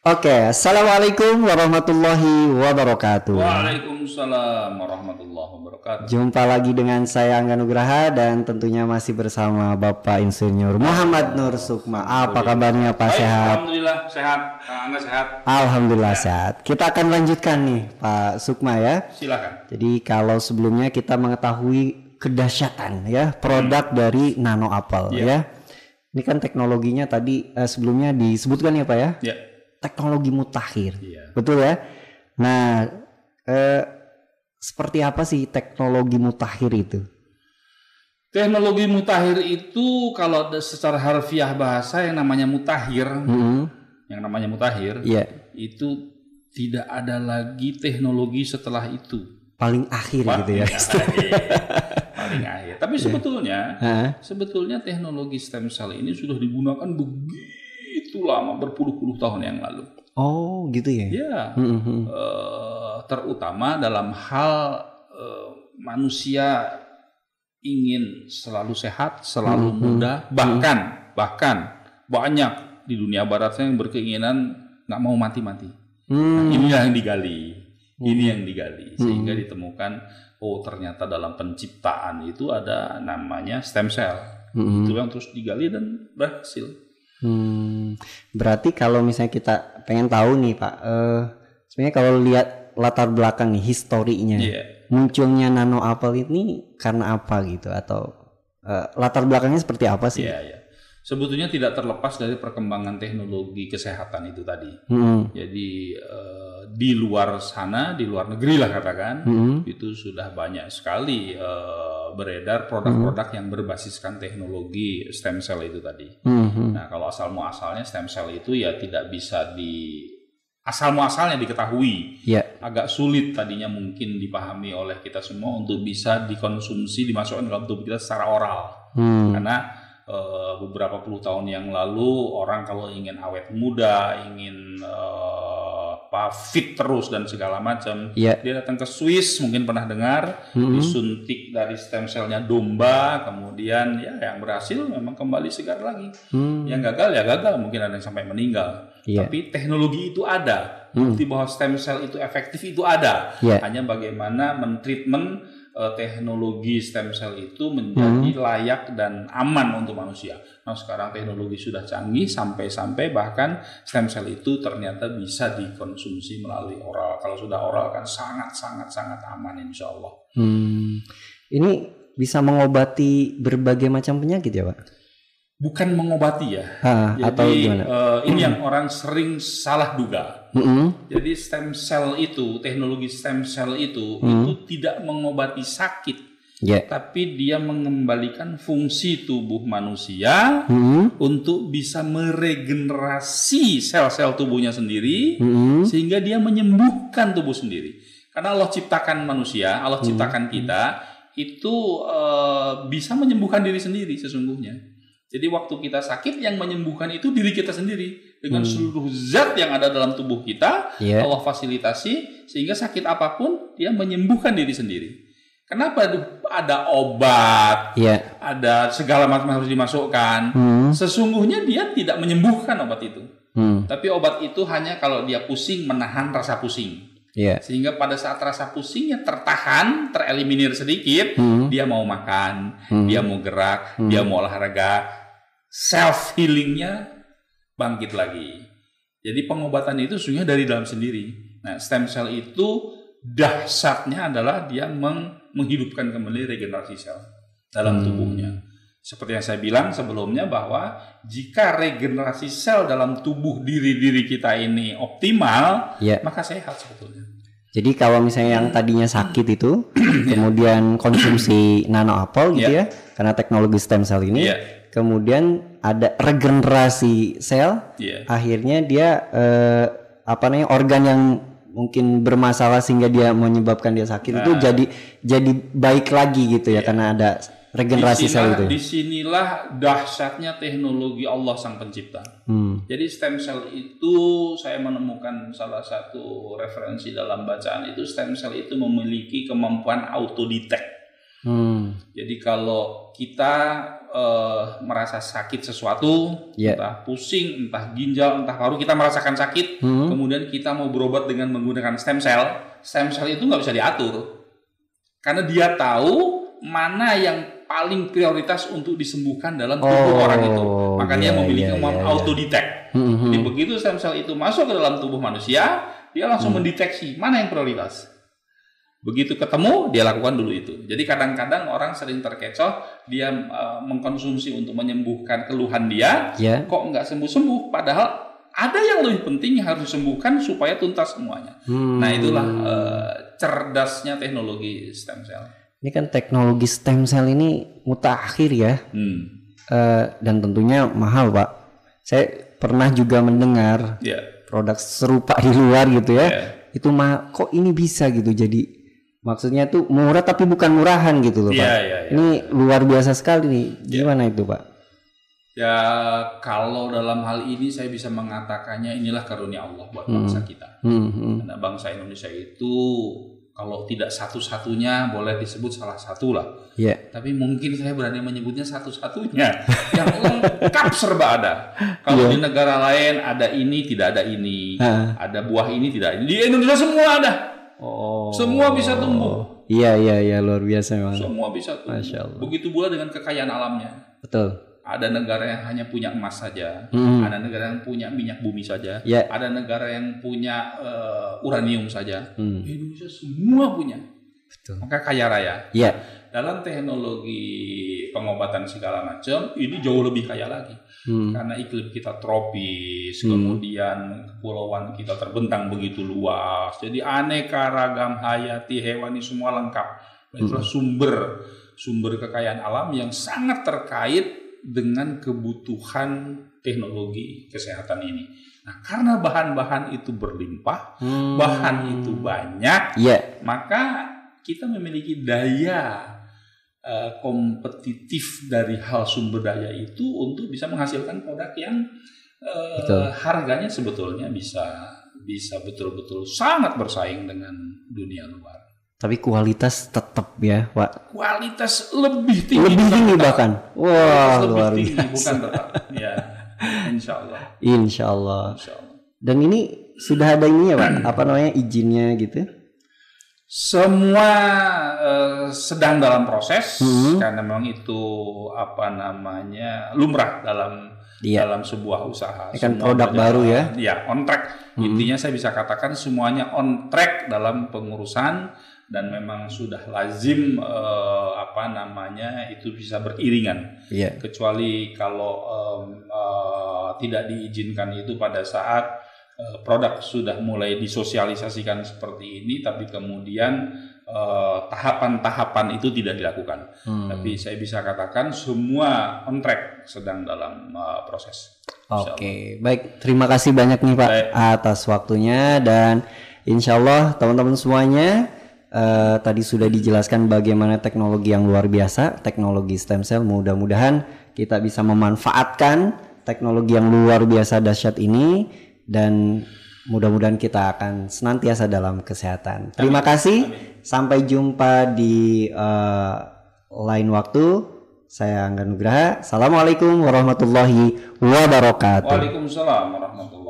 Oke, assalamualaikum warahmatullahi wabarakatuh. Waalaikumsalam warahmatullahi wabarakatuh. Jumpa lagi dengan saya Angga Nugraha dan tentunya masih bersama Bapak Insinyur Muhammad Nur Sukma. Apa kabarnya Pak Baik, sehat? Alhamdulillah sehat. Angga sehat. Alhamdulillah sehat. Kita akan lanjutkan nih Pak Sukma ya. Silakan. Jadi kalau sebelumnya kita mengetahui kedahsyatan ya produk dari Nano Apple Iya. ya. Ini kan teknologinya tadi eh, sebelumnya disebutkan ya Pak ya. Ya. Teknologi mutakhir. Iya. Betul ya? Nah, eh, seperti apa sih teknologi mutakhir itu? Teknologi mutakhir itu kalau secara harfiah bahasa yang namanya mutakhir, Mm-mm. yang namanya mutakhir Iya, itu tidak ada lagi teknologi setelah itu. paling akhir gitu ya. akhir. Paling akhir. Tapi sebetulnya Hah? sebetulnya teknologi stem cell ini sudah digunakan begitu lama berpuluh-puluh tahun yang lalu. Oh, gitu ya. Ya, Mm-mm. eh, terutama dalam hal eh, manusia ingin selalu sehat, selalu Mhm. muda, bahkan bahkan banyak di dunia barat yang berkeinginan nggak mau mati-mati. Nah, Hmm. ini yang digali, ini yang digali sehingga ditemukan oh ternyata dalam penciptaan itu ada namanya stem cell. Mm-mm. Itu yang terus digali dan berhasil. Hmm, berarti kalau misalnya kita pengen tahu nih Pak, eh, sebenarnya kalau lihat latar belakang nih historinya, Iya. munculnya Nano Apple ini karena apa gitu atau eh, latar belakangnya seperti apa sih? Iya, iya. Sebetulnya tidak terlepas dari perkembangan teknologi kesehatan itu tadi. Mm-mm. Jadi eh, di luar sana, di luar negeri lah katakan, Mm-mm. itu sudah banyak sekali eh, beredar produk-produk yang berbasiskan teknologi stem cell itu tadi. Mhm. Nah, kalau asal muasalnya stem cell itu ya tidak bisa di asal muasalnya diketahui. Ya. Agak sulit tadinya mungkin dipahami oleh kita semua untuk bisa dikonsumsi dimasukkan dalam tubuh kita secara oral. Hmm. Karena eh, beberapa puluh tahun yang lalu orang kalau ingin awet muda, ingin eh, apa fit terus dan segala macam, Iya. dia datang ke Swiss mungkin pernah dengar, Mhm. disuntik dari stem cellnya domba, kemudian ya yang berhasil memang kembali segar lagi, Hmm. yang gagal ya gagal, mungkin ada yang sampai meninggal. Iya. Tapi teknologi itu ada, Hmm. bukti bahwa stem cell itu efektif itu ada. Iya. Hanya bagaimana mentreatment eh, teknologi stem cell itu menjadi Hmm. layak dan aman untuk manusia. Nah sekarang teknologi sudah canggih sampai-sampai bahkan stem cell itu ternyata bisa dikonsumsi melalui oral. Kalau sudah oral kan sangat-sangat sangat aman insya Allah. Hmm. Ini bisa mengobati berbagai macam penyakit ya Pak? Bukan mengobati ya. Atau Jadi gimana? eh, ini yang orang sering salah duga. Mm-mm. Jadi stem cell itu, teknologi stem cell itu Hmm. itu tidak mengobati sakit, Ya. tapi dia mengembalikan fungsi tubuh manusia Mm-mm. untuk bisa meregenerasi sel-sel tubuhnya sendiri Mm-mm. sehingga dia menyembuhkan tubuh sendiri. Karena Allah ciptakan manusia, Allah ciptakan kita itu eh, bisa menyembuhkan diri sendiri sesungguhnya. Jadi waktu kita sakit yang menyembuhkan itu diri kita sendiri dengan seluruh zat yang ada dalam tubuh kita Iya. Allah fasilitasi sehingga sakit apa pun dia menyembuhkan diri sendiri. Kenapa ada obat, Iya. ada segala macam harus dimasukkan? Hmm. Sesungguhnya dia tidak menyembuhkan obat itu. Hmm. Tapi obat itu hanya kalau dia pusing menahan rasa pusing. Iya. Sehingga pada saat rasa pusingnya tertahan, tereliminir sedikit, Hmm. dia mau makan, Hmm. dia mau gerak, dia mau olahraga, self healingnya bangkit lagi. Jadi pengobatan itu sesungguhnya dari dalam sendiri. Nah, stem cell itu dahsyatnya adalah dia meng- menghidupkan kembali regenerasi sel dalam Hmm. tubuhnya. Seperti yang saya bilang sebelumnya bahwa jika regenerasi sel dalam tubuh diri-diri kita ini optimal, Iya. maka sehat sebetulnya. Jadi kalau misalnya yang tadinya sakit itu, kemudian konsumsi nano apple gitu ya, karena teknologi stem cell ini, Iya. Kemudian ada regenerasi sel, Iya. akhirnya dia eh, apa namanya organ yang mungkin bermasalah sehingga dia menyebabkan dia sakit itu jadi jadi baik lagi gitu ya karena ada regenerasi sel itu. Di sinilah dahsyatnya teknologi Allah sang pencipta. Hmm. Jadi stem cell itu saya menemukan salah satu referensi dalam bacaan itu stem cell itu memiliki kemampuan autodetect. Hmm. Jadi kalau kita eh, merasa sakit sesuatu, Ya. entah pusing, entah ginjal, entah paru, kita merasakan sakit, Hmm. kemudian kita mau berobat dengan menggunakan stem cell, stem cell itu nggak bisa diatur, karena dia tahu mana yang paling prioritas untuk disembuhkan dalam tubuh Oh, orang itu, maka dia iya, memiliki iya, kemampuan iya, auto detect. Hmm, hmm. Jadi begitu stem cell itu masuk ke dalam tubuh manusia, dia langsung mendeteksi mana yang prioritas. Begitu ketemu, dia lakukan dulu itu. Jadi kadang-kadang orang sering terkecoh, dia eh, mengkonsumsi untuk menyembuhkan keluhan dia, Ya. kok nggak sembuh-sembuh. Padahal ada yang lebih penting yang harus disembuhkan supaya tuntas semuanya. Hmm. Nah itulah eh, cerdasnya teknologi stem cell. Ini kan teknologi stem cell ini mutakhir ya. Hmm. Eh, dan tentunya mahal, Pak. Saya pernah juga mendengar Ya. produk serupa di luar gitu ya. Ya. Itu mah kok ini bisa gitu. Jadi maksudnya tuh murah tapi bukan murahan gitu loh, Iya, Pak. iya, iya. Ini luar biasa sekali nih. Gimana itu, Pak? Ya kalau dalam hal ini saya bisa mengatakannya inilah karunia Allah buat bangsa kita. Hmm, hmm. Karena bangsa Indonesia itu kalau tidak satu-satunya boleh disebut salah satu lah. Ya. Tapi mungkin saya berani menyebutnya satu-satunya yang lengkap serba ada. Kalau di negara lain ada ini tidak ada ini, Ah. ada buah ini tidak ada. Di Indonesia semua ada. Oh. Semua bisa tumbuh. Iya, iya, iya luar biasa memang. Semua bisa tumbuh. Masya Allah. Begitu pula dengan kekayaan alamnya. Betul. Ada negara yang hanya punya emas saja, Hmm. ada negara yang punya minyak bumi saja, Ya. ada negara yang punya eh, uranium saja. Hmm. Indonesia semua punya. Betul. Maka kaya raya. Ya. Dalam teknologi pengobatan segala macam, ini jauh lebih kaya lagi. Hmm. Karena iklim kita tropis, kemudian kepulauan kita terbentang begitu luas. Jadi aneka ragam hayati hewani semua lengkap. Dan Itulah sumber sumber kekayaan alam yang sangat terkait dengan kebutuhan teknologi kesehatan ini. Nah, karena bahan-bahan itu berlimpah, Hmm. bahan itu banyak, Ya. maka kita memiliki daya eh, kompetitif dari hal sumber daya itu untuk bisa menghasilkan produk yang Betul. harganya sebetulnya bisa bisa betul-betul sangat bersaing dengan dunia luar. Tapi kualitas tetap ya, Pak. Kualitas lebih tinggi, Lebih tinggi tetap. bahkan. Wah, lebih luar tinggi, biasa. bukan tetap. Ya, insya Allah. Insya Allah. Insya Allah. Dan ini sudah ada ini ya, Pak? Apa namanya izinnya gitu? Semua eh, sedang dalam proses Hmm. karena memang itu apa namanya lumrah dalam Iya. dalam sebuah usaha. Ini kan Semua produk berjalan- baru ya? Ya, on track. Hmm. Intinya saya bisa katakan semuanya on track dalam pengurusan dan memang sudah lazim eh, apa namanya itu bisa beriringan. Iya. Kecuali kalau em, eh, tidak diizinkan itu pada saat produk sudah mulai disosialisasikan seperti ini, tapi kemudian eh, tahapan-tahapan itu tidak dilakukan. Hmm. Tapi saya bisa katakan semua on track sedang dalam uh, proses. Oke, baik. Terima kasih banyak nih Pak Baik. atas waktunya dan insya Allah teman-teman semuanya eh, tadi sudah dijelaskan bagaimana teknologi yang luar biasa, teknologi stem cell. Mudah-mudahan kita bisa memanfaatkan teknologi yang luar biasa dahsyat ini dan mudah-mudahan kita akan senantiasa dalam kesehatan. Terima kasih. Sampai jumpa di eh, lain waktu. Saya Angga Nugraha. Assalamualaikum warahmatullahi wabarakatuh. Waalaikumsalam warahmatullahi wabarakatuh.